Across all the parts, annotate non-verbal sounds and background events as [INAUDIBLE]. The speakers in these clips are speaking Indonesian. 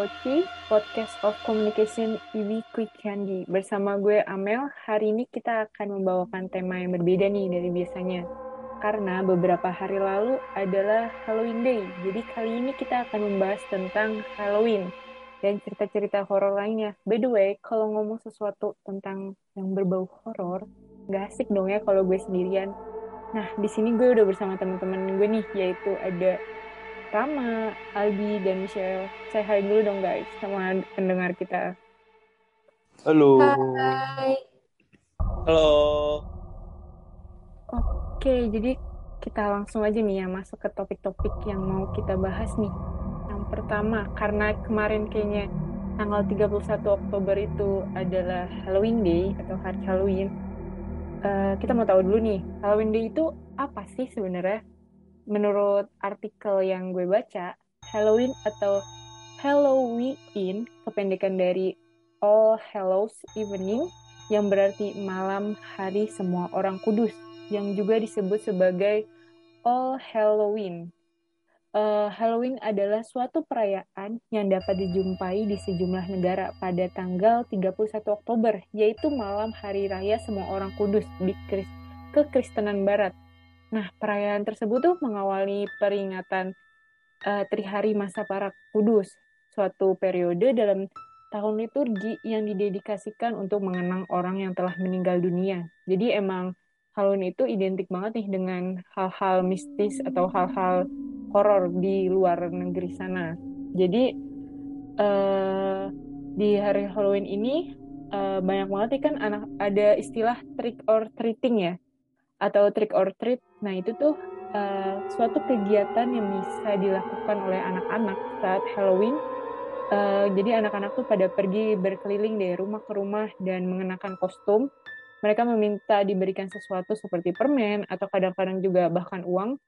Poci, Podcast of Communication IB Quick Candy. Bersama gue Amel, hari ini kita akan membawakan tema yang berbeda nih dari biasanya. Karena beberapa hari lalu adalah Halloween Day, jadi kali ini kita akan membahas tentang Halloween dan cerita-cerita horor lainnya. By the way, kalau ngomong sesuatu tentang yang berbau horor, gak asik dong ya kalau gue sendirian. Nah, di sini gue udah bersama teman-teman gue nih, yaitu ada Rama, Albi, dan Michelle. Saya hai dulu dong guys sama pendengar kita. Halo. Hai. Halo. Oke, jadi kita langsung aja nih ya masuk ke topik-topik yang mau kita bahas nih. Yang pertama, karena kemarin kayaknya tanggal 31 Oktober itu adalah Halloween Day atau hari Halloween. Uh, kita mau tahu dulu nih, Halloween Day itu apa sih sebenarnya? Menurut artikel yang gue baca, Halloween atau Halloween kependekan dari All Hallows Evening yang berarti malam hari semua orang kudus yang juga disebut sebagai All Halloween. Uh, Halloween adalah suatu perayaan yang dapat dijumpai di sejumlah negara pada tanggal 31 Oktober, yaitu malam hari raya semua orang kudus di kekristenan barat Nah, perayaan tersebut tuh mengawali peringatan uh, Trihari Masa Para Kudus, suatu periode dalam tahun liturgi yang didedikasikan untuk mengenang orang yang telah meninggal dunia. Jadi emang Halloween itu identik banget nih dengan hal-hal mistis atau hal-hal horor di luar negeri sana. Jadi uh, di hari Halloween ini uh, banyak banget nih kan anak ada istilah trick or treating ya atau trick or treat. Nah, itu tuh uh, suatu kegiatan yang bisa dilakukan oleh anak-anak saat Halloween. Uh, jadi anak-anak tuh pada pergi berkeliling dari rumah ke rumah dan mengenakan kostum. Mereka meminta diberikan sesuatu seperti permen atau kadang-kadang juga bahkan uang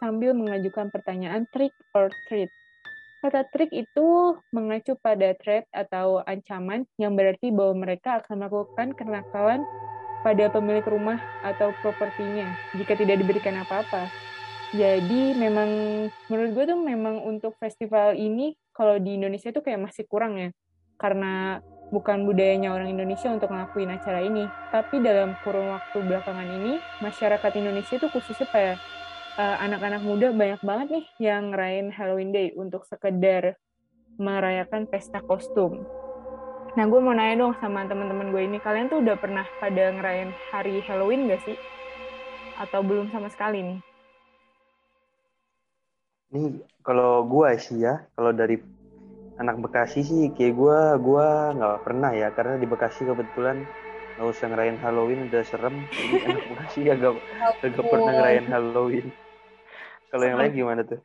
sambil mengajukan pertanyaan trick or treat. Kata trick itu mengacu pada threat atau ancaman yang berarti bahwa mereka akan melakukan kenakalan pada pemilik rumah atau propertinya jika tidak diberikan apa-apa. Jadi memang menurut gue tuh memang untuk festival ini kalau di Indonesia tuh kayak masih kurang ya. Karena bukan budayanya orang Indonesia untuk ngelakuin acara ini. Tapi dalam kurun waktu belakangan ini, masyarakat Indonesia tuh khususnya kayak uh, anak-anak muda banyak banget nih yang ngerayain Halloween Day untuk sekedar merayakan pesta kostum. Nah, gue mau nanya dong sama teman-teman gue ini, kalian tuh udah pernah pada ngerayain hari Halloween gak sih? Atau belum sama sekali nih? Nih, kalau gue sih ya, kalau dari anak Bekasi sih, kayak gue, gue nggak pernah ya, karena di Bekasi kebetulan nggak usah ngerayain Halloween udah serem. Jadi anak [LAUGHS] Bekasi agak agak pernah ngerayain Halloween. Kalau yang lain gimana tuh?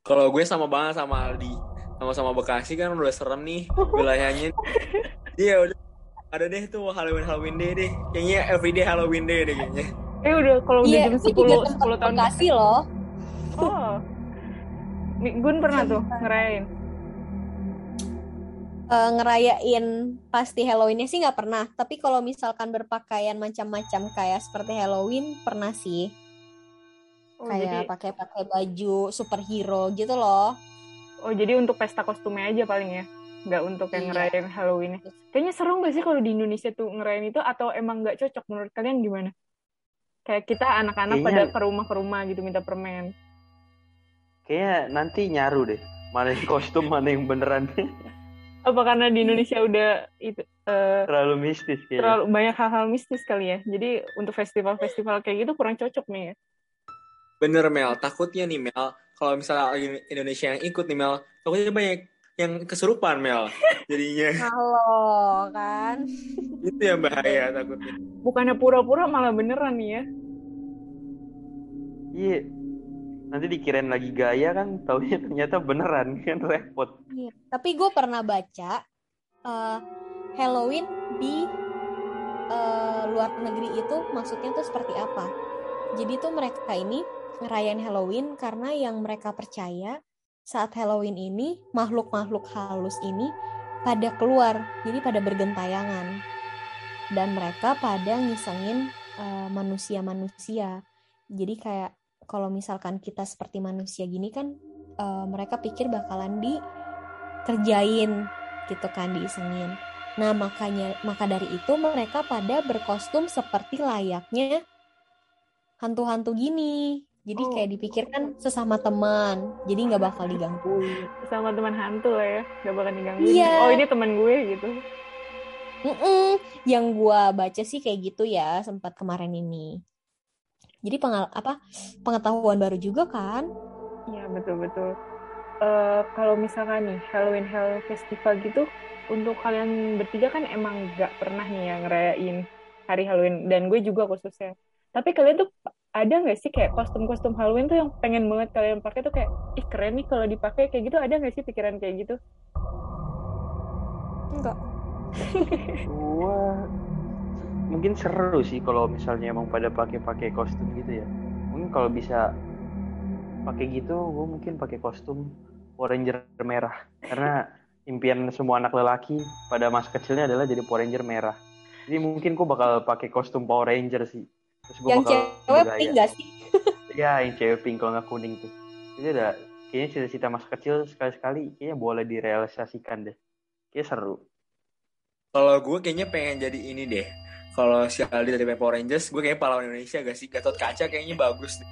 Kalau gue sama banget sama Aldi sama-sama Bekasi kan udah serem nih wilayahnya. Iya udah ada deh tuh Halloween Halloween Day deh. Kayaknya everyday Halloween Day deh kayaknya. Eh udah kalau udah yeah, jam sepuluh sepuluh tahun Bekasi loh. Oh. Gun pernah tuh ngerayain. Uh, ngerayain pasti Halloweennya sih nggak pernah. Tapi kalau misalkan berpakaian macam-macam kayak seperti Halloween pernah sih. Oh, kayak pakai pakai baju superhero gitu loh. Oh jadi untuk pesta kostumnya aja paling ya, nggak untuk yang iya. ngerayain Halloween. Kayaknya seru nggak sih kalau di Indonesia tuh ngerayain itu atau emang nggak cocok menurut kalian gimana? Kayak kita anak-anak pada ke rumah ke rumah gitu minta permen. Kayaknya nanti nyaru deh, mana yang kostum mana yang beneran. [LAUGHS] Apa karena di Indonesia udah itu uh, terlalu mistis kayaknya. Terlalu banyak hal-hal mistis kali ya. Jadi untuk festival-festival kayak gitu kurang cocok nih ya. Bener Mel, takutnya nih Mel kalau misalnya Indonesia yang ikut nih Mel, takutnya banyak yang kesurupan Mel jadinya. [LAUGHS] Halo kan. Itu yang bahaya takutnya. Bukannya pura-pura malah beneran nih ya. Iya. Nanti dikirain lagi gaya kan, taunya ternyata beneran kan [LAUGHS] repot. Iya. Tapi gue pernah baca uh, Halloween di uh, luar negeri itu maksudnya tuh seperti apa. Jadi tuh mereka ini ngerayain Halloween karena yang mereka percaya saat Halloween ini makhluk-makhluk halus ini pada keluar, jadi pada bergentayangan. Dan mereka pada ngisengin uh, manusia-manusia. Jadi kayak kalau misalkan kita seperti manusia gini kan uh, mereka pikir bakalan dikerjain gitu kan diisengin nah makanya maka dari itu mereka pada berkostum seperti layaknya hantu-hantu gini jadi oh. kayak dipikirkan sesama teman jadi nggak bakal diganggu sesama teman hantu lah ya nggak bakal diganggu yeah. oh ini teman gue gitu Mm-mm. Yang gue baca sih kayak gitu ya sempat kemarin ini. Jadi pengal apa pengetahuan baru juga kan? Iya betul betul. Uh, kalau misalkan nih Halloween Hell Festival gitu, untuk kalian bertiga kan emang gak pernah nih yang ngerayain hari Halloween dan gue juga khususnya. Tapi kalian tuh ada nggak sih kayak kostum-kostum Halloween tuh yang pengen banget kalian pakai tuh kayak ih keren nih kalau dipakai kayak gitu. Ada nggak sih pikiran kayak gitu? Enggak. Gua mungkin seru sih kalau misalnya emang pada pakai-pakai kostum gitu ya. Mungkin kalau bisa pakai gitu gue mungkin pakai kostum Power Ranger merah. Karena impian semua anak lelaki pada masa kecilnya adalah jadi Power Ranger merah. Jadi mungkin gue bakal pakai kostum Power Ranger sih terus gua yang cewek pink gak sih [LAUGHS] ya yang cewek pink kalau nggak kuning tuh jadi ada kayaknya cita-cita masa kecil sekali-sekali kayaknya boleh direalisasikan deh kayak seru kalau gue kayaknya pengen jadi ini deh. Kalau si Aldi dari Power Rangers, gue kayaknya pahlawan Indonesia gak sih? Gatot kaca kayaknya bagus deh.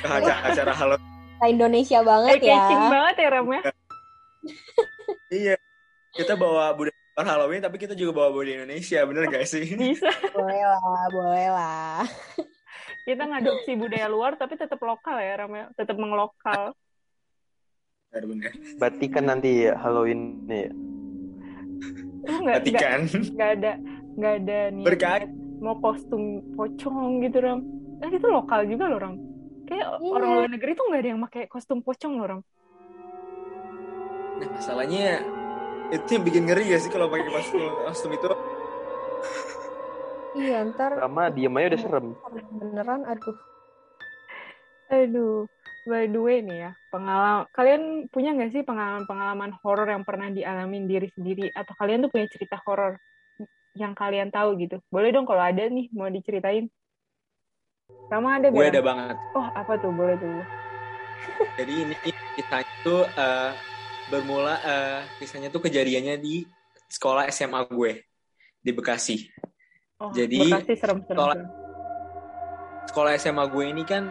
[LAUGHS] Ke acara halo. Indonesia banget eh, ya. banget ya Ram ya. iya. Kita bawa budaya Halloween tapi kita juga bawa budaya Indonesia, bener gak sih? [LAUGHS] Bisa. boleh lah, boleh lah. Kita ngadopsi budaya luar tapi tetap lokal ya Ram ya, tetap menglokal. Berarti kan nanti Halloween nih nggak Vatikan nggak ada nggak ada nih berkait mau kostum pocong gitu ram nah itu lokal juga loh ram kayak yeah. orang luar negeri tuh nggak ada yang pakai kostum pocong loh ram nah masalahnya itu yang bikin ngeri ya sih kalau pakai kostum kostum itu iya ntar sama diem aja udah serem beneran aduh aduh by the way nih ya, pengalaman kalian punya nggak sih pengalaman-pengalaman horor yang pernah dialami diri sendiri atau kalian tuh punya cerita horor yang kalian tahu gitu? Boleh dong kalau ada nih mau diceritain. Sama ada Gue ada banget. Oh, apa tuh? Boleh tuh. Jadi ini kita itu uh, bermula uh, kisahnya tuh kejadiannya di sekolah SMA gue di Bekasi. Oh, Jadi Bekasi serem, serem, sekolah, sekolah SMA gue ini kan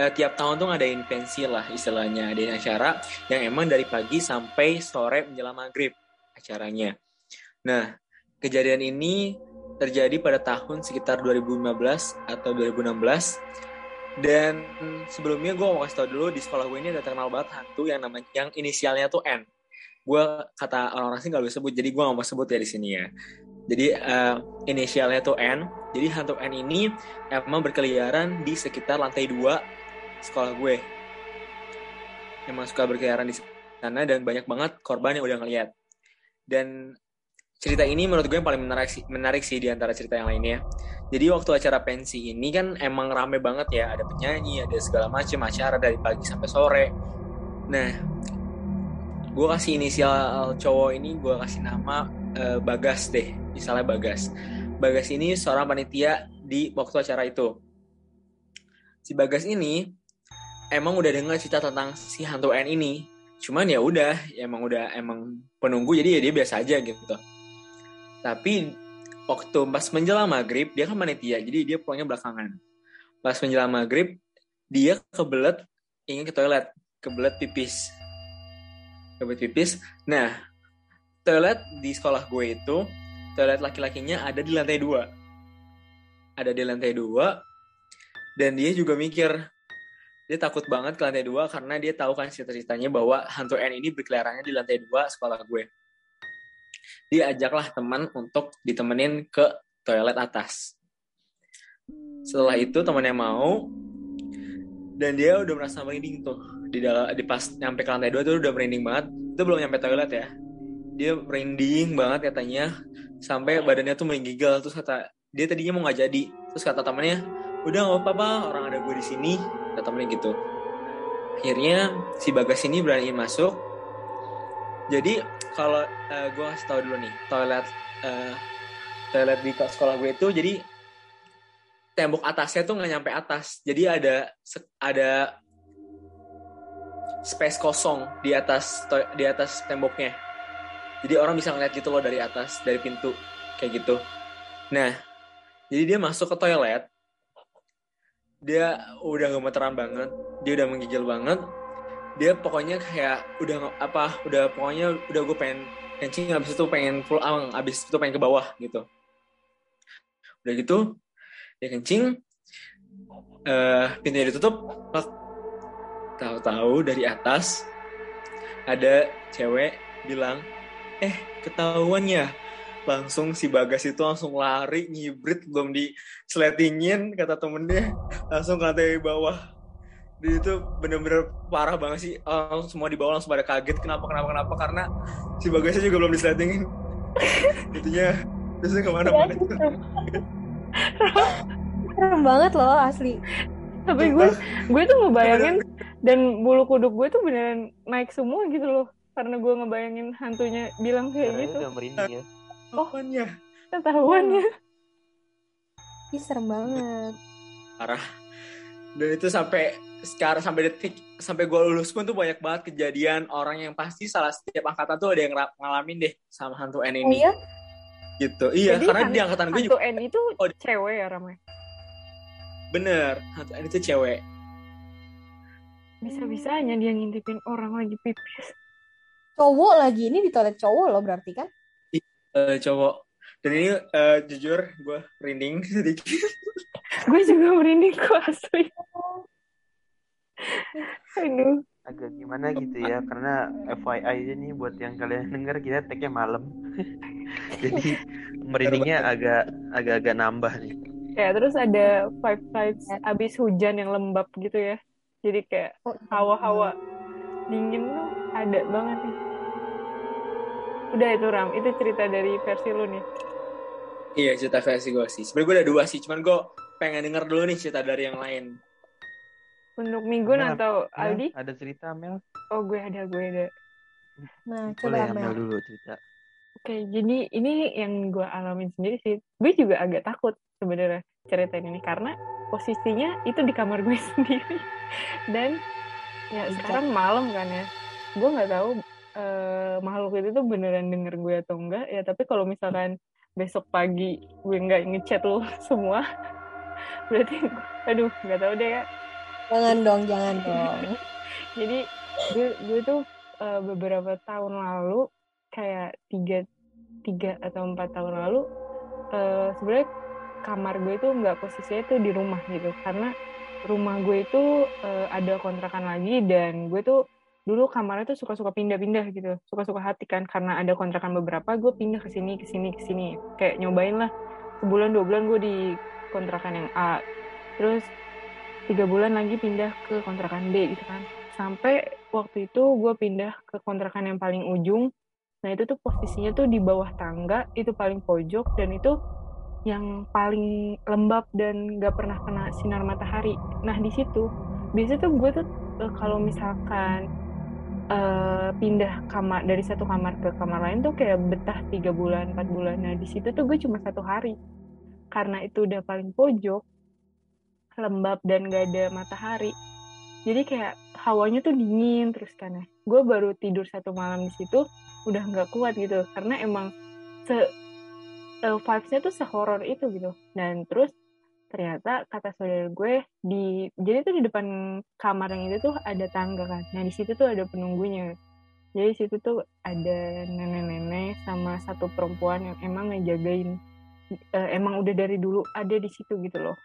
uh, tiap tahun tuh ngadain pensi lah istilahnya ada acara yang emang dari pagi sampai sore menjelang maghrib acaranya. Nah kejadian ini terjadi pada tahun sekitar 2015 atau 2016 dan sebelumnya gue mau kasih tau dulu di sekolah gue ini ada terkenal banget hantu yang namanya yang inisialnya tuh N. Gue kata orang-orang sih gak boleh sebut jadi gue gak mau sebut ya di sini ya. Jadi uh, inisialnya tuh N. Jadi hantu N ini emang berkeliaran di sekitar lantai 2 sekolah gue emang suka berkeliaran di sana dan banyak banget korban yang udah ngeliat dan cerita ini menurut gue yang paling menarik sih menarik sih di antara cerita yang lainnya. Jadi waktu acara pensi ini kan emang rame banget ya. Ada penyanyi ada segala macam acara dari pagi sampai sore. Nah gue kasih inisial cowok ini gue kasih nama uh, Bagas deh. Misalnya Bagas. Bagas ini seorang panitia di waktu acara itu. Si Bagas ini emang udah dengar cerita tentang si hantu N ini. Cuman ya udah emang udah emang penunggu jadi ya dia biasa aja gitu tapi waktu pas menjelang maghrib dia kan panitia jadi dia pulangnya belakangan. Pas menjelang maghrib dia kebelet ingin ke toilet kebelet pipis. Kebelet pipis. Nah toilet di sekolah gue itu toilet laki-lakinya ada di lantai dua. Ada di lantai dua dan dia juga mikir dia takut banget ke lantai dua karena dia tahu kan cerita-ceritanya bahwa hantu N ini berkeliarannya di lantai dua sekolah gue. Dia ajaklah teman untuk ditemenin ke toilet atas. Setelah itu temannya mau dan dia udah merasa merinding tuh. Di dalam di pas nyampe ke lantai dua tuh udah merinding banget. Itu belum nyampe toilet ya. Dia merinding banget katanya. Sampai badannya tuh menggigil. Terus kata dia tadinya mau nggak jadi. Terus kata temannya udah nggak apa-apa orang ada gue di sini kata temennya gitu. Akhirnya si bagas ini berani masuk jadi kalau uh, eh, gue kasih tau dulu nih toilet uh, toilet di sekolah gue itu jadi tembok atasnya tuh nggak nyampe atas jadi ada ada space kosong di atas di atas temboknya. Jadi orang bisa ngeliat gitu loh dari atas, dari pintu kayak gitu. Nah, jadi dia masuk ke toilet. Dia udah gemeteran banget, dia udah menggigil banget. Dia pokoknya kayak udah apa, udah pokoknya udah gue pengen kencing habis itu pengen pull ang, habis itu pengen ke bawah gitu. Udah gitu, dia kencing, eh pintunya ditutup, tahu-tahu dari atas ada cewek bilang, eh ketahuan ya, langsung si Bagas itu langsung lari ngibrit belum disletingin kata temennya. Langsung ke lantai bawah itu bener-bener parah banget sih Orang semua di bawah langsung pada kaget kenapa kenapa kenapa karena si Bagasnya juga belum disletingin [LAUGHS] itunya terusnya ke mana-mana itu Serem banget loh asli. Tapi gue gue tuh ngebayangin dan bulu kuduk gue tuh beneran naik semua gitu loh. Karena gue ngebayangin hantunya bilang kayak Caranya gitu. udah merinding ya. Ketahuannya. Ih serem banget. parah dan itu sampai sekarang sampai detik sampai gue lulus pun tuh banyak banget kejadian orang yang pasti salah setiap angkatan tuh ada yang ngalamin deh sama hantu N Oh ini iya? gitu iya Jadi karena han- di angkatan gue Hantu juga N itu Oh, cewek ya ramai. bener hantu N itu cewek Bisa-bisanya dia ngintipin orang lagi pipis. Cowok lagi ini di toilet cowok loh berarti kan? Eh, cowok dan ini eh, jujur gue merinding [LAUGHS] sedikit gue juga merinding kok asli. Aduh. Agak gimana gitu ya, karena FYI aja nih buat yang kalian [LAUGHS] denger kita tag-nya malam. [LAUGHS] Jadi merindingnya agak agak-agak nambah nih. Ya terus ada five vibes abis hujan yang lembab gitu ya. Jadi kayak Oh, hawa-hawa dingin tuh ada banget nih. Udah itu Ram, itu cerita dari versi lu nih. iya cerita versi gue sih sebenarnya gue ada dua sih cuman gue pengen denger dulu nih cerita dari yang lain Untuk Minggun Mel, atau Mel, Aldi? ada cerita Mel? Oh gue ada, gue ada. Nah, coba Mel Mel. dulu cerita. Oke, jadi ini yang gue alamin sendiri sih. Gue juga agak takut sebenarnya ceritain ini karena posisinya itu di kamar gue [LAUGHS] sendiri. Dan ya Iya. sekarang malam kan ya. Gue nggak tahu eh, makhluk itu tuh beneran denger gue atau enggak ya. Tapi kalau misalkan besok pagi gue nggak ngechat lo [LAUGHS] semua, [LAUGHS] berarti aduh nggak tahu deh ya. Jangan dong, jangan dong. [LAUGHS] Jadi gue gue tuh eh, beberapa tahun lalu kayak tiga tiga atau empat tahun lalu eh, sebenarnya kamar gue itu nggak posisinya tuh di rumah gitu. Karena rumah gue itu eh, ada kontrakan lagi dan gue tuh dulu kamarnya tuh suka-suka pindah-pindah gitu. Suka-suka hati kan karena ada kontrakan beberapa gue pindah ke sini ke sini ke sini. Kayak nyobain lah. Sebulan dua bulan gue di kontrakan yang A. Terus tiga bulan lagi pindah ke kontrakan B gitu kan. Sampai waktu itu gue pindah ke kontrakan yang paling ujung. Nah itu tuh posisinya tuh di bawah tangga itu paling pojok dan itu yang paling lembab dan gak pernah kena sinar matahari. Nah di situ biasanya tuh gue tuh eh, kalau misalkan eh, pindah kamar dari satu kamar ke kamar lain tuh kayak betah tiga bulan empat bulan. Nah di situ tuh gue cuma satu hari. Karena itu udah paling pojok lembab dan gak ada matahari. Jadi kayak hawanya tuh dingin terus kan ya. Gue baru tidur satu malam di situ udah nggak kuat gitu. Karena emang se uh, vibes-nya tuh sehoror itu gitu. Dan terus ternyata kata saudara gue di jadi tuh di depan kamar yang itu tuh ada tangga kan. Nah di situ tuh ada penunggunya. Jadi di situ tuh ada nenek-nenek sama satu perempuan yang emang ngejagain eh, emang udah dari dulu ada di situ gitu loh.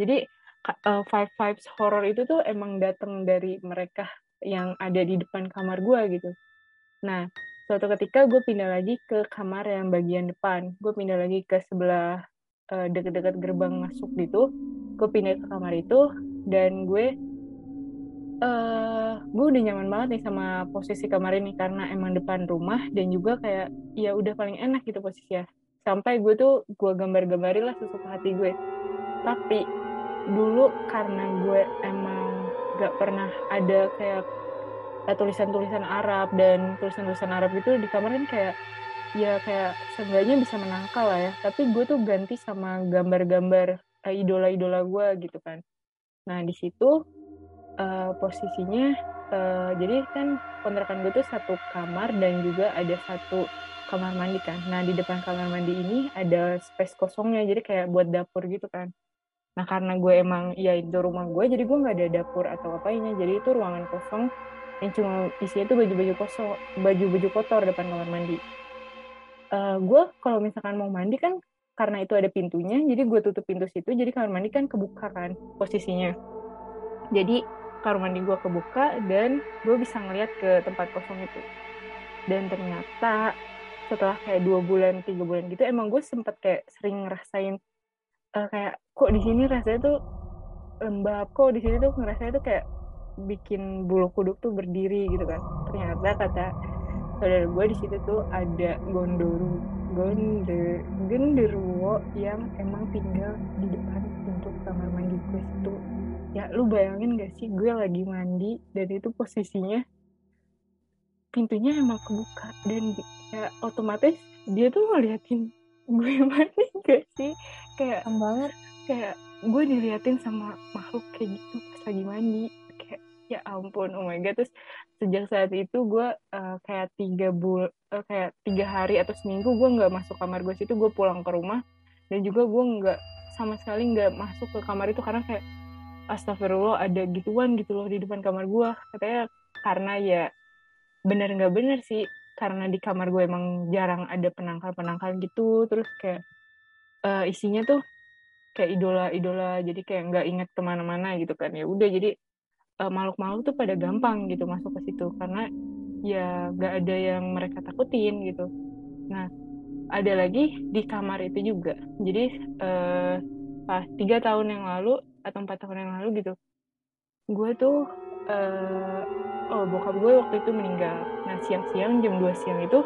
Jadi eh, five vibes horror itu tuh emang datang dari mereka yang ada di depan kamar gue gitu. Nah suatu ketika gue pindah lagi ke kamar yang bagian depan. Gue pindah lagi ke sebelah eh, deket-deket gerbang masuk gitu. Gue pindah ke kamar itu dan gue eh gue udah nyaman banget nih sama posisi kamar ini karena emang depan rumah dan juga kayak ya udah paling enak gitu posisinya. Sampai gue tuh gue gambar-gambarin lah sesuka hati gue. Tapi dulu karena gue emang gak pernah ada kayak eh, tulisan-tulisan Arab dan tulisan-tulisan Arab itu di kamar kan kayak ya kayak seenggaknya bisa menangkal lah ya tapi gue tuh ganti sama gambar-gambar eh, idola-idola gue gitu kan nah di situ eh, posisinya eh, jadi kan kontrakan gue tuh satu kamar dan juga ada satu kamar mandi kan. Nah di depan kamar mandi ini ada space kosongnya jadi kayak buat dapur gitu kan. Nah karena gue emang ya itu rumah gue jadi gue nggak ada dapur atau apanya jadi itu ruangan kosong yang cuma isinya tuh baju-baju kosong baju-baju kotor depan kamar mandi. Eh, gue kalau misalkan mau mandi kan karena itu ada pintunya jadi gue tutup pintu situ jadi kamar mandi kan kebuka kan posisinya. Jadi kamar mandi gue kebuka dan gue bisa ngeliat ke tempat kosong itu. Dan ternyata setelah kayak dua bulan tiga bulan gitu emang gue sempet kayak sering ngerasain eh, kayak kok di sini rasanya tuh lembab kok di sini tuh ngerasanya tuh kayak bikin bulu kuduk tuh berdiri gitu kan. Ternyata kata saudara gue di situ tuh ada gondoru gonde genderuwo yang emang tinggal di depan pintu kamar mandi gue situ. Ya lu bayangin gak sih? Gue lagi mandi dan itu posisinya pintunya emang kebuka dan ya otomatis dia tuh ngeliatin gue mandi gak sih? Kayak banget. Kayak gue diliatin sama makhluk kayak gitu pas lagi mandi. Kayak ya ampun oh my god. Terus sejak saat itu gue eh, kayak tiga bul eh, kayak tiga hari atau seminggu gue nggak masuk kamar gue. Situ gue pulang ke rumah dan juga gue nggak sama sekali nggak masuk ke kamar itu karena kayak astagfirullah ada gituan gitu loh di depan kamar gue. Katanya karena ya bener nggak bener sih karena di kamar gue emang jarang ada penangkal-penangkal gitu. Terus kayak eh, isinya tuh kayak idola-idola jadi kayak nggak inget ke mana-mana gitu kan. Ya udah jadi eh, makhluk-makhluk tuh pada gampang gitu masuk ke situ. Karena ya nggak ada yang mereka takutin gitu. Nah ada lagi di kamar itu juga. Jadi eh, pas tiga tahun yang lalu atau empat tahun yang lalu gitu gue tuh eh, oh bokap gue waktu itu meninggal. Nah siang-siang jam 2 siang itu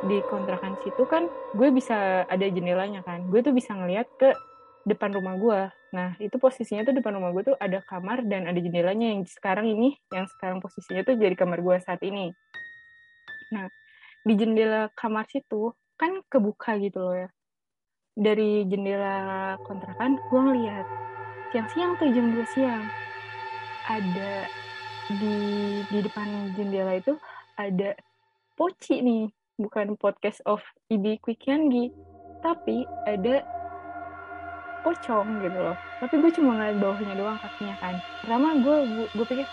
di kontrakan situ kan gue bisa ada jendelanya kan. Gue tuh bisa ngeliat ke depan rumah gue nah itu posisinya tuh depan rumah gue tuh ada kamar dan ada jendelanya yang sekarang ini yang sekarang posisinya tuh jadi kamar gue saat ini. Nah di jendela kamar situ kan kebuka gitu loh ya. Dari jendela kontrakan gue ngeliat siang-siang tuh jam 2 siang. Ada di di depan jendela itu ada poci nih. Bukan podcast of Ibi Quickyangi tapi ada pocong gitu loh. Tapi gue cuma ngeliat bawahnya doang kakinya kan. Pertama gue gue pikir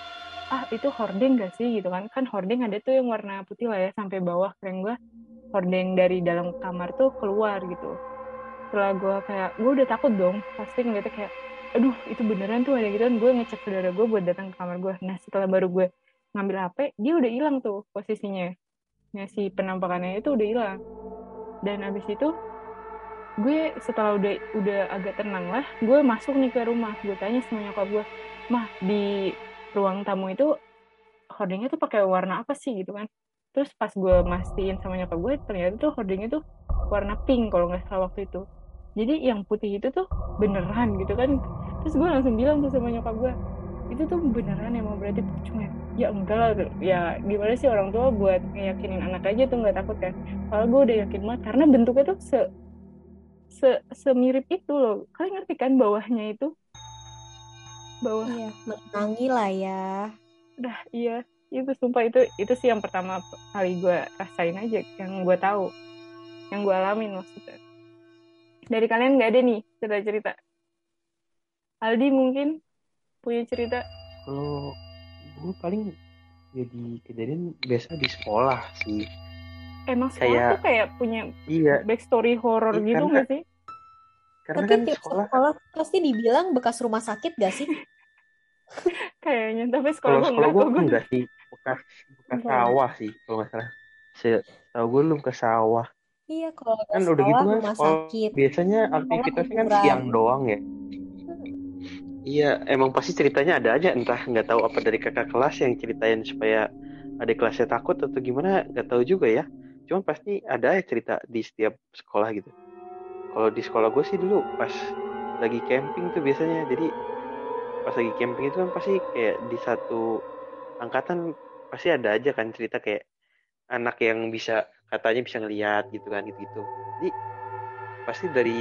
ah itu hordeng gak sih? gitu kan. Kan hordeng ada tuh yang warna putih lah ya sampai bawah keren gue hordeng dari dalam kamar tuh keluar gitu. Setelah gue kayak gue udah takut dong pasti ngeliatnya kayak aduh itu beneran tuh ada gitu. Kan gue ngecek saudara gue buat datang ke kamar gue. Nah setelah baru gue ngambil HP dia udah hilang tuh posisinya. Nah si penampakannya itu udah hilang. Dan abis itu gue setelah udah udah agak tenang lah gue masuk nih ke rumah. Gue tanya sama nyokap gue mah di ruang tamu itu hordingnya tuh pakai warna apa sih? Gitu kan. Terus pas gue mastiin sama nyokap gue ternyata tuh hordingnya tuh warna pink kalau nggak salah waktu itu. Jadi yang putih itu tuh beneran gitu kan. Terus gue langsung bilang tuh sama nyokap gue itu tuh beneran emang berarti ya ya enggak lah ya gimana sih orang tua buat ngeyakinin anak aja tuh nggak takut kan? Kalau gue udah yakin banget karena bentuknya tuh se se semirip itu loh. Kalian ngerti kan bawahnya itu? Bawah. Iya, menangi lah ya. dah iya. Itu sumpah itu itu sih yang pertama kali gue rasain aja yang gue tahu. Yang gue alamin maksudnya. Dari kalian nggak ada nih cerita cerita? Aldi mungkin punya cerita? Kalau gue paling jadi kejadian biasa di sekolah sih. Emang sekolah Kayak- tuh kayak punya Iya, backstory horror Iya, gitu nggak sih karena Tapi kan tiap sekolah sekolah pasti dibilang bekas rumah sakit gak sih? [LAUGHS] kayaknya tapi sekolah kalau gue sekolah enggak gue kok gue enggak sih bekas bekas Enggak. sawah sih kalau nggak salah. Tahu gue belum ke sawah. Iya, kalau Kan udah sekolah gitu kan rumah sekolah sakit. biasanya aktivitasnya kan siang doang ya. Iya, emang pasti ceritanya ada aja entah nggak tahu apa dari kakak kelas yang ceritain supaya adik kelasnya takut atau gimana nggak tahu juga ya. Cuma pasti ada ya cerita di setiap sekolah gitu. Kalau di sekolah gue sih dulu pas lagi camping tuh biasanya jadi pas lagi camping itu kan pasti kayak di satu angkatan pasti ada aja kan cerita kayak anak yang bisa katanya bisa ngeliat gitu kan gitu gitu. Jadi pasti dari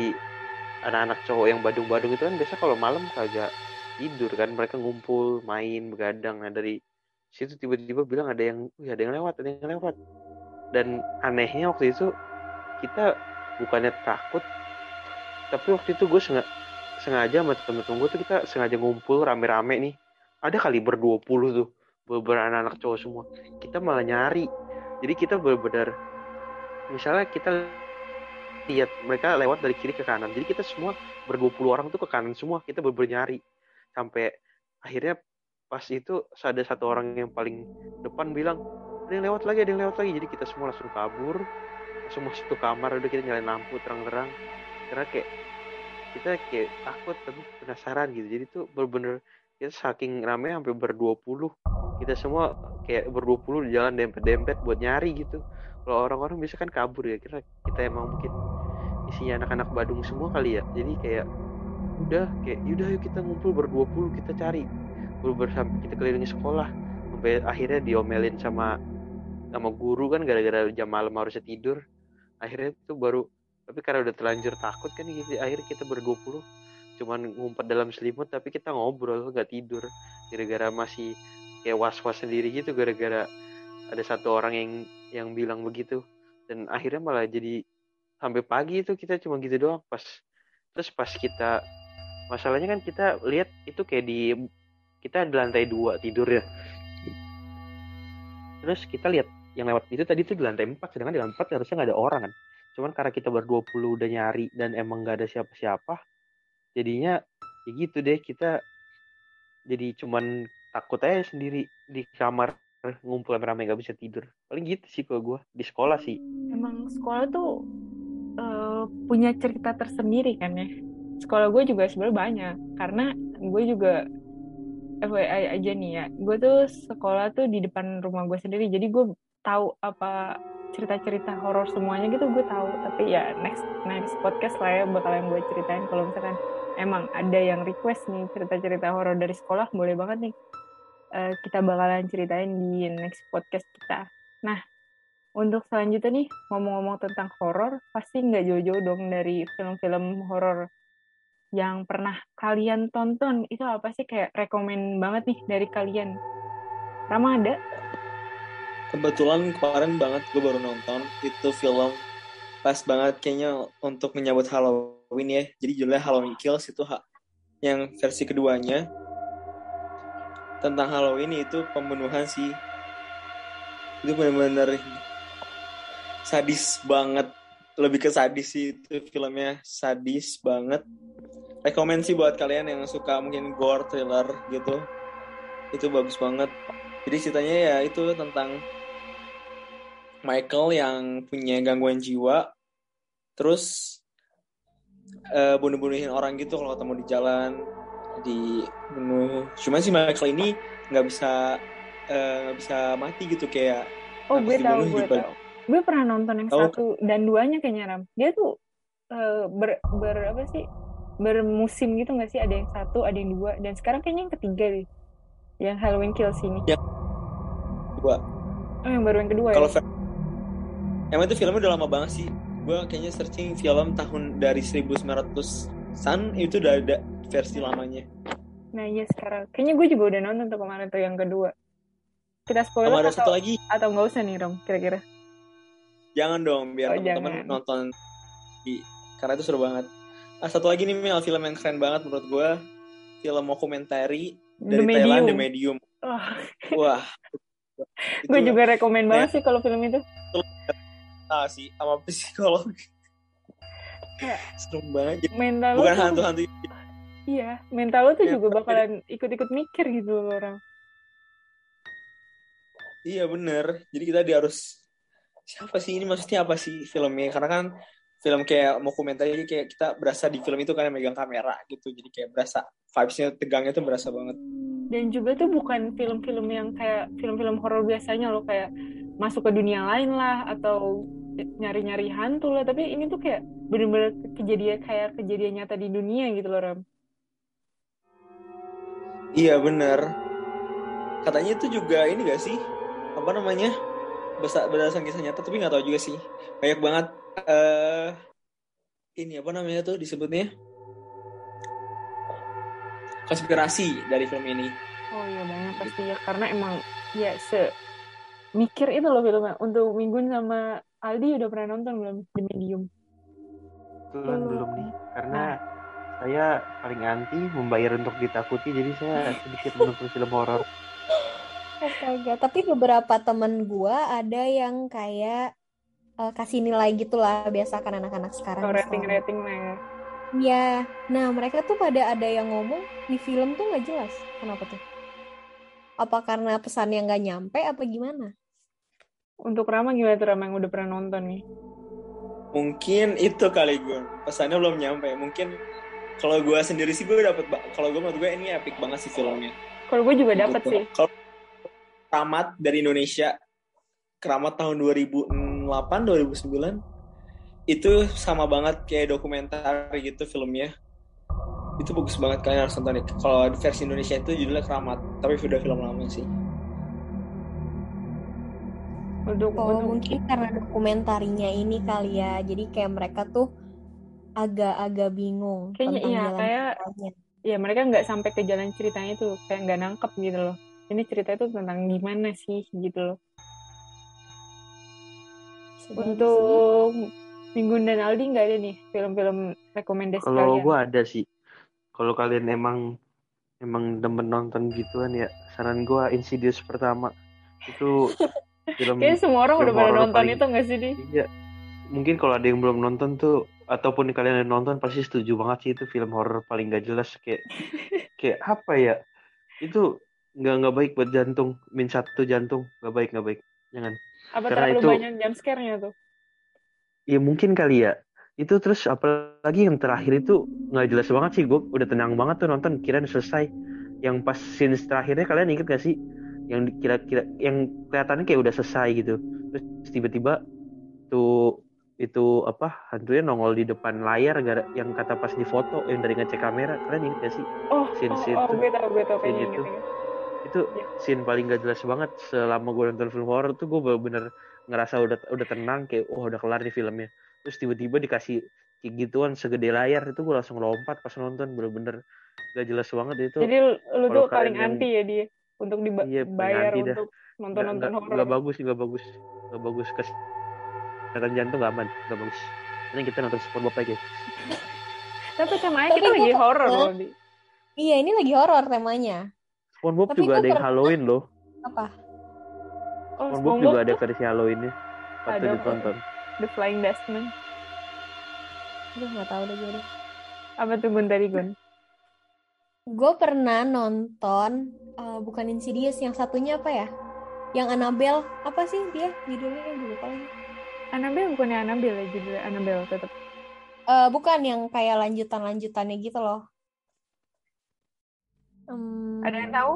anak-anak cowok yang badung-badung itu kan biasa kalau malam kagak tidur kan mereka ngumpul main begadang nah dari situ tiba-tiba bilang ada yang ada yang lewat ada yang lewat dan anehnya waktu itu kita bukannya takut tapi waktu itu gue sengaja sengaja sama temen-temen gue tuh kita sengaja ngumpul rame-rame nih. Ada kali ber 20 tuh beberapa anak-anak cowok semua. Kita malah nyari. Jadi kita benar-benar misalnya kita lihat mereka lewat dari kiri ke kanan. Jadi kita semua ber 20 orang tuh ke kanan semua kita benar-benar nyari. Sampai akhirnya pas itu ada satu orang yang paling depan bilang ada yang lewat lagi ada yang lewat lagi. Jadi kita semua langsung kabur. Langsung masuk ke kamar udah kita nyalain lampu terang-terang. Karena kayak kita kayak takut tapi penasaran gitu. Jadi tuh bener-bener kita saking rame sampai berdua puluh. Kita semua kayak berdua puluh jalan dempet-dempet buat nyari gitu. Kalau orang-orang bisa kan kabur ya. Kira kita emang mungkin isinya anak-anak Badung semua kali ya. Jadi kayak udah kayak yaudah yuk kita ngumpul berdua puluh kita cari. Sampai kita kelilingi sekolah. Sampai akhirnya diomelin sama sama guru kan gara-gara jam malam harusnya tidur. Akhirnya itu baru tapi karena udah terlanjur takut kan gitu. Akhirnya kita berdua cuman ngumpet dalam selimut tapi kita ngobrol nggak tidur. Gara-gara masih kayak was-was sendiri gitu gara-gara ada satu orang yang yang bilang begitu. Dan akhirnya malah jadi sampai pagi itu kita cuma gitu doang pas terus pas kita masalahnya kan kita lihat itu kayak di kita di lantai dua tidur ya terus kita lihat yang lewat itu tadi tuh di lantai empat sedangkan di lantai empat harusnya nggak ada orang kan. Cuman karena kita berdua puluh udah nyari dan emang nggak ada siapa-siapa jadinya ya gitu deh kita jadi cuman takut aja sendiri di kamar ngumpul rame-rame gak bisa tidur. Paling gitu sih kalau gue di sekolah sih. Emang sekolah tuh uh, punya cerita tersendiri kan ya. Sekolah gue juga sebenarnya banyak karena gue juga FYI aja nih ya. Gue tuh sekolah tuh di depan rumah gue sendiri. Jadi gue tahu apa cerita-cerita horor semuanya gitu gue tahu. Tapi ya next next podcast lah ya bakalan gue ceritain. Kalau misalkan emang ada yang request nih cerita-cerita horor dari sekolah boleh banget nih uh, kita bakalan ceritain di next podcast kita. Nah untuk selanjutnya nih ngomong-ngomong tentang horor pasti nggak jauh-jauh dong dari film-film horor yang pernah kalian tonton itu apa sih kayak rekomend banget nih dari kalian? Rama ada? Kebetulan kemarin banget gue baru nonton itu film pas banget kayaknya untuk menyambut Halloween ya. Jadi judulnya Halloween Kills itu yang versi keduanya. Tentang Halloween itu pembunuhan sih itu benar-benar sadis banget. Lebih ke sadis sih itu filmnya. Sadis banget rekomend sih buat kalian yang suka mungkin gore thriller gitu. Itu bagus banget. Jadi ceritanya ya itu tentang Michael yang punya gangguan jiwa terus uh, bunuh-bunuhin orang gitu kalau ketemu di jalan di bunuh cuman si Michael ini nggak bisa eh, nggak uh, bisa mati gitu kayak oh gue tahu gue tahu. Gue pernah nonton yang oh. satu dan duanya kayaknya ram. Dia tuh uh, ber, ber apa sih bermusim gitu nggak sih ada yang satu ada yang dua dan sekarang kayaknya yang ketiga deh yang Halloween Kills ini ya. dua oh yang baru yang kedua kalau ya? Emang itu filmnya udah lama banget sih. Gue kayaknya searching film tahun dari 1900 san itu udah ada versi lamanya. Nah iya sekarang. Kayaknya gue juga udah nonton tuh kemarin tuh yang kedua. Kita spoiler ada atau, satu lagi. Atau nggak usah nih Rom, kira-kira? Jangan dong, biar oh, teman-teman nonton. Di, karena itu seru banget. Nah, satu lagi nih Mel, film yang keren banget menurut gue. Film dokumentari dari The Thailand, The Medium. Oh. Wah. [LAUGHS] gue juga rekomend banget ya. sih kalau film itu. Ah sih. Sama psikolog. Kayak serem banget. Mental bukan tuh, hantu-hantu. Iya mental lo tuh ya, juga bakalan ikut-ikut mikir gitu loh orang. Iya bener. Jadi kita harus siapa sih ini? Maksudnya apa sih filmnya? Karena kan film kayak mau komentar jadi kayak kita berasa di film itu kan megang kamera gitu. Jadi kayak berasa vibesnya tegangnya tuh berasa banget. Dan juga tuh bukan film-film yang kayak film-film horor biasanya loh kayak masuk ke dunia lain lah atau nyari-nyari hantu lah. Tapi ini tuh kayak bener-bener kejadian kayak kejadian nyata di dunia gitu loh Ram. Iya bener. Katanya itu juga ini gak sih? Apa namanya? Berdasarkan kisah nyata tapi nggak tahu juga sih. Banyak banget uh, ini apa namanya tuh disebutnya konspirasi dari film ini Oh iya banyak pasti ya karena emang ya se mikir itu loh filmnya. Untuk Minggun sama Aldi udah pernah nonton belum di Medium? Belum. belum nih, karena saya paling anti membayar untuk ditakuti, jadi saya [LAUGHS] sedikit menonton film horor. Astaga, tapi beberapa temen gua ada yang kayak eh, kasih nilai gitulah biasa kan anak-anak sekarang sekolah. rating-rating lah ya. Iya, nah mereka tuh pada ada yang ngomong di film tuh nggak jelas. Kenapa tuh? Apa karena pesannya nggak nyampe apa gimana? Untuk Rama gimana tuh Rama yang udah pernah nonton nih? Mungkin itu kali gue. Pesannya belum nyampe. Mungkin kalau gue sendiri sih gue dapet kalau gue menurut gue ini epic banget sih filmnya. Kalau gue juga dapet Gitu. sih. Kalau Keramat dari Indonesia, Keramat tahun 2008 2009 itu sama banget kayak dokumenter gitu filmnya. Itu bagus banget kalian harus nonton. Kalau versi Indonesia itu judulnya Keramat, tapi udah film lama sih. Oh, mungkin karena dokumentarinya ini kali ya. Jadi kayak mereka tuh agak-agak bingung Kayaknya tentang iya, jalan kayak- ceritanya. ya mereka nggak sampai ke jalan ceritanya tuh kayak nggak nangkep gitu loh. Ini cerita itu tentang gimana sih gitu loh. Untuk Minggun dan Aldi nggak ada nih film-film rekomendasi Kalau kalian. gue ada sih, kalau kalian emang emang demen nonton gituan ya, saran gue Insidious pertama itu [LAUGHS] film Kayaknya semua orang film udah pada horor nonton paling- itu nggak sih, Di? Iya. Mungkin kalau ada yang belum nonton tuh ataupun kalian yang nonton pasti setuju banget sih itu film horor paling gak jelas kayak [LAUGHS] kayak apa ya? Itu nggak nggak baik buat jantung. Min satu jantung nggak baik nggak baik. Jangan. Apa Karena terlalu itu- banyak jump scare-nya tuh? Ya mungkin kali ya. Itu terus apalagi yang terakhir itu nggak jelas banget sih. Gue udah tenang banget tuh nonton. Kirain selesai. Yang pas scenes terakhirnya kalian inget gak sih? Yang kira-kira yang kelihatannya kayak udah selesai gitu. Terus tiba-tiba tuh itu apa hantunya nongol di depan layar gara yang kata pas di foto yang dari ngecek kamera kalian inget gak sih Oh, Scene- oh, scene oh, tuh. gue tau, gue tau Scene itu. gitu. Itu Iya. scene paling gak jelas banget selama gue nonton film horor tuh gue bener-bener ngerasa udah udah tenang kayak oh udah kelar nih filmnya terus tiba-tiba dikasih kayak gituan segede layar itu gue langsung lompat pas nonton bener-bener gak jelas banget itu Jadi lu, tuh paling yang- anti ya dia untuk Iya, dibayar dah. untuk nggak nonton-nonton nggak- horor. nggak bagus nggak bagus nggak bagus kesehatan jantung nggak aman nggak bagus ini kita nonton SpongeBob aja Tapi sama aja Tapi kita lagi pernah- horor loh, Di. Iya, ini lagi horor temanya. SpongeBob Tapi juga gua ada yang Halloween loh Apa? Oh, SpongeBob juga ada versi Halloweennya patut Ada. ditonton The Flying Dustman. Aduh, nggak tahu deh gue deh. Apa tuh Gun tadi, Gun? Gue pernah nonton eh, bukan Insidious, yang satunya apa ya? Yang Annabelle, apa sih dia judulnya yang dulu lagi? Annabelle bukannya Annabelle ya judulnya Annabelle tetap. Eh, bukan yang kayak lanjutan-lanjutannya gitu loh. Hmm, Ada yang tahu?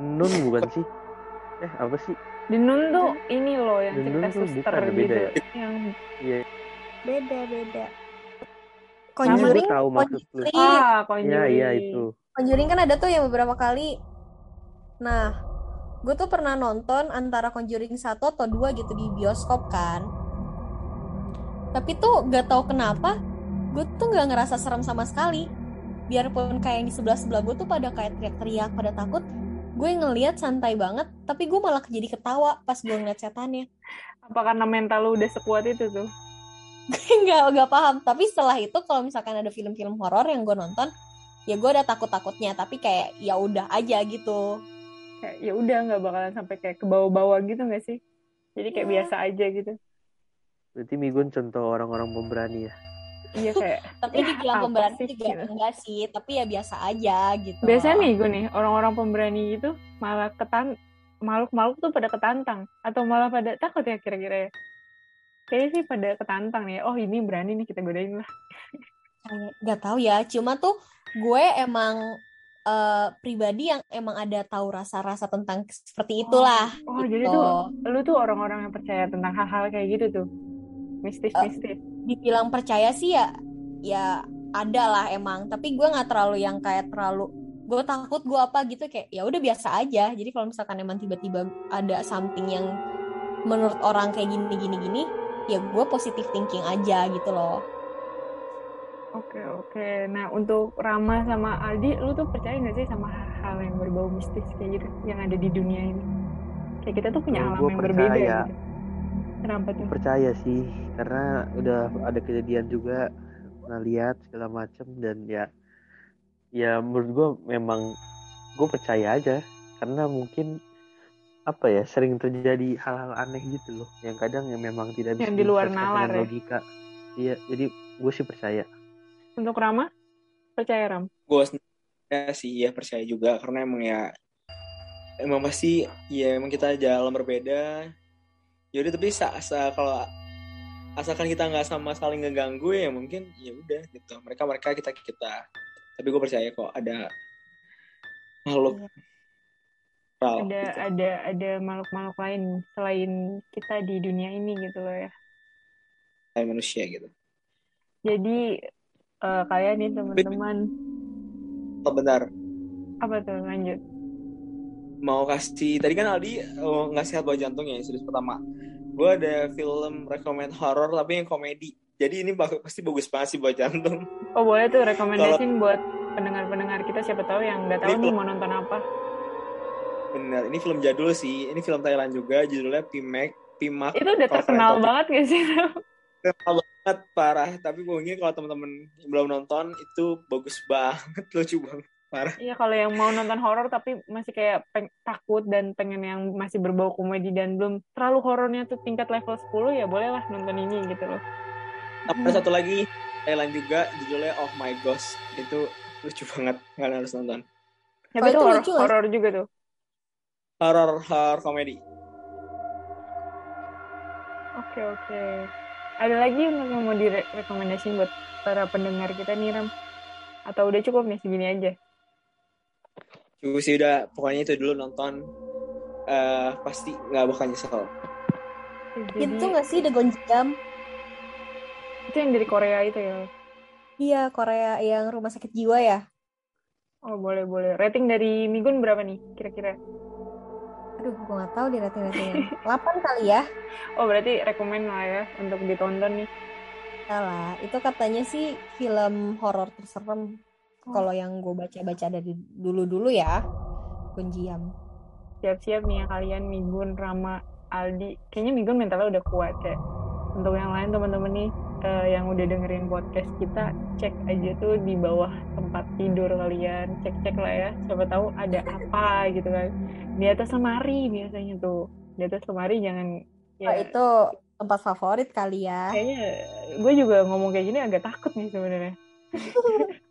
Nun bukan sih eh apa sih The Nun tuh ini loh yang The cerita suster bukan, gitu. beda ya? Yang iya Beda, beda. Conjuring, tahu maksud lu Conjuring. ah, iya Conjuring. iya itu Conjuring kan ada tuh yang beberapa kali. Nah, gue tuh pernah nonton antara Conjuring 1 atau 2 gitu di bioskop kan. Tapi tuh gak tahu kenapa, gue tuh gak ngerasa serem sama sekali. Biarpun kayak yang di sebelah-sebelah gue tuh pada kayak teriak-teriak, pada takut, gue ngeliat santai banget, tapi gue malah jadi ketawa pas gue ngeliat setannya. Apa karena mental lu udah sekuat itu tuh? [LAUGHS] nggak nggak paham tapi setelah itu kalau misalkan ada film-film horor yang gue nonton ya gue ada takut-takutnya tapi kayak ya udah aja gitu Kayak ya udah nggak bakalan sampai kayak ke bawah-bawah gitu nggak sih? Jadi kayak Iya. biasa aja gitu. berarti Migun contoh orang-orang pemberani ya Iya kayak tapi Ya, dibilang pemberani sih, juga gitu. enggak sih tapi ya biasa aja gitu biasanya nih gue nih orang-orang pemberani gitu malah ketan makhluk-makhluk tuh pada ketantang atau malah pada takut ya kira-kira ya. Kayaknya sih pada ketantang nih. Oh ini berani nih kita godain lah. Nggak tahu ya cuma tuh gue emang eh, pribadi yang emang ada tahu rasa-rasa tentang seperti itulah Oh gitu. jadi tuh lu tuh orang-orang yang percaya tentang hal-hal kayak gitu tuh. Mistis-mistis. Dibilang percaya sih ya ya ada lah emang tapi gue nggak terlalu yang kayak terlalu gue takut gue apa gitu kayak ya udah biasa aja jadi kalau misalkan emang tiba-tiba ada something yang menurut orang kayak gini gini gini ya gue positive thinking aja gitu loh Oke oke. Nah untuk Rama sama Aldi, lu tuh percaya nggak sih sama hal yang berbau mistis kayak gitu yang ada di dunia ini? Kayak kita tuh punya alam yang berbeda percaya. gitu. Kenapa tuh? percaya sih karena udah ada kejadian juga pernah lihat segala macem dan ya ya menurut gue memang gue percaya aja karena mungkin apa ya sering terjadi hal-hal aneh gitu loh yang kadang yang memang tidak bisa Yang di luar dijelaskan nalar dengan ya. logika iya jadi gue sih percaya Untuk Rama, percaya Ram? gue sendiri sih ya percaya juga karena emang ya emang pasti ya emang kita jalan berbeda yaudah tapi sa, sa- kalau asalkan kita nggak sama saling ngeganggu ya mungkin ya udah gitu mereka mereka kita kita tapi gue percaya kok ada makhluk moral Ada gitu. ada ada makhluk-makhluk lain selain kita di dunia ini gitu loh ya. kayak manusia gitu Jadi eh, kalian nih teman-teman oh, benar apa tuh lanjut? Mau kasih tadi kan Aldi oh, ngasih sehat buat jantung ya series pertama. Gue ada film rekomend horror tapi yang komedi. Jadi ini pasti bagus banget sih buat jantung. Oh boleh tuh rekomendasiin buat pendengar-pendengar kita siapa tahu yang nggak tahu Ini nih mau nonton apa. bener ini film jadul sih. Ini film Thailand juga judulnya Pimek Pimak Itu udah terkenal banget gak sih? [LAUGHS] Terkenal banget parah. Tapi mungkin kalau teman-teman belum nonton itu bagus banget [LAUGHS] lucu banget parah Iya kalau yang mau nonton horor tapi masih kayak peng- takut dan pengen yang masih berbau komedi dan belum terlalu horornya tuh tingkat level 10 ya bolehlah nonton ini gitu loh. Sama ada satu lagi Thailand juga judulnya Oh My Ghost itu lucu banget kalian harus nonton Tapi Oh, itu horor, lucu horor juga tuh. horror horror komedi Oke oke. Ada lagi yang mau direkomendasiin buat para pendengar kita nih Ram? Atau udah cukup nih segini aja? Cukup sih udah pokoknya itu dulu nonton eh pasti nggak bakal nyesel Jadi, Itu nggak sih The Gonjam? itu yang dari Korea itu ya? Iya, Korea yang rumah sakit jiwa ya. Oh boleh boleh. Rating dari Migun berapa nih kira-kira? Aduh, gue nggak tahu di rating-ratingnya. 8 kali ya. [LAUGHS] Oh berarti rekomen lah ya untuk ditonton nih. Salah. Itu katanya sih film horor terserem. Oh. Kalau yang gue baca-baca dari dulu-dulu ya. Gonjiam. siap-siap nih ya kalian Migun, Rama, Aldi. Kayaknya Migun mentalnya udah kuat ya. Untuk yang lain teman-teman nih eh, yang udah dengerin podcast kita, cek aja tuh di bawah tempat tidur kalian. Cek-cek lah ya. Siapa tahu ada apa [LAUGHS] gitu kan. Di atas lemari biasanya tuh. Di atas lemari jangan Oh, ya itu tempat favorit kali ya. kayaknya gue juga ngomong kayak gini agak takut nih sebenarnya. [LAUGHS]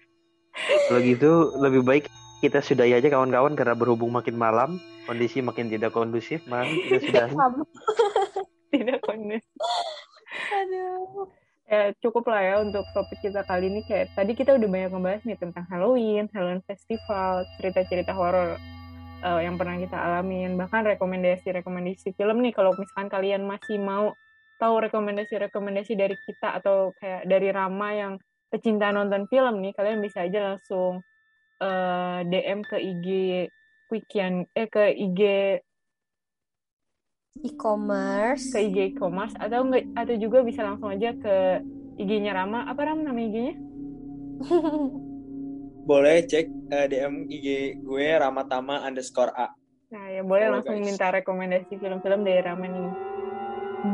kalau gitu lebih baik kita sudahi aja kawan-kawan karena berhubung makin malam kondisi makin tidak kondusif mari kita sudahi. [LAUGHS] Tidak kondusif. Aduh. ya cukup lah ya untuk topik kita kali ini. Kayak tadi kita udah banyak ngebahas nih tentang Halloween, Halloween Festival, cerita-cerita horor eh, yang pernah kita alamin, bahkan rekomendasi-rekomendasi film nih kalau misalkan kalian masih mau tahu rekomendasi-rekomendasi dari kita atau kayak dari Rama yang pecinta nonton film nih, kalian bisa aja langsung eh, DM ke IG Quickian eh ke IG E-commerce. ke IG e-commerce atau enggak atau juga bisa langsung aja ke IG-nya Rama. Apa Ram nama IG-nya? [LAUGHS] boleh cek eh, DM IG gue Ramatama underscore A Nah, ya boleh Boleh, langsung guys. minta rekomendasi film-film dari Rama nih.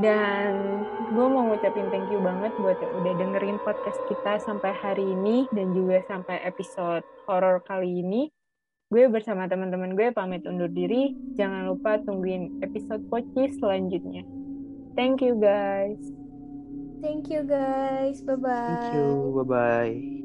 Dan gue mau ngucapin thank you banget buat yang udah dengerin podcast kita sampai hari ini dan juga sampai episode horor kali ini. Gue bersama teman-teman gue pamit undur diri. Jangan lupa tungguin episode Poci selanjutnya. Thank you guys. Thank you guys. Bye-bye. thank you bye bye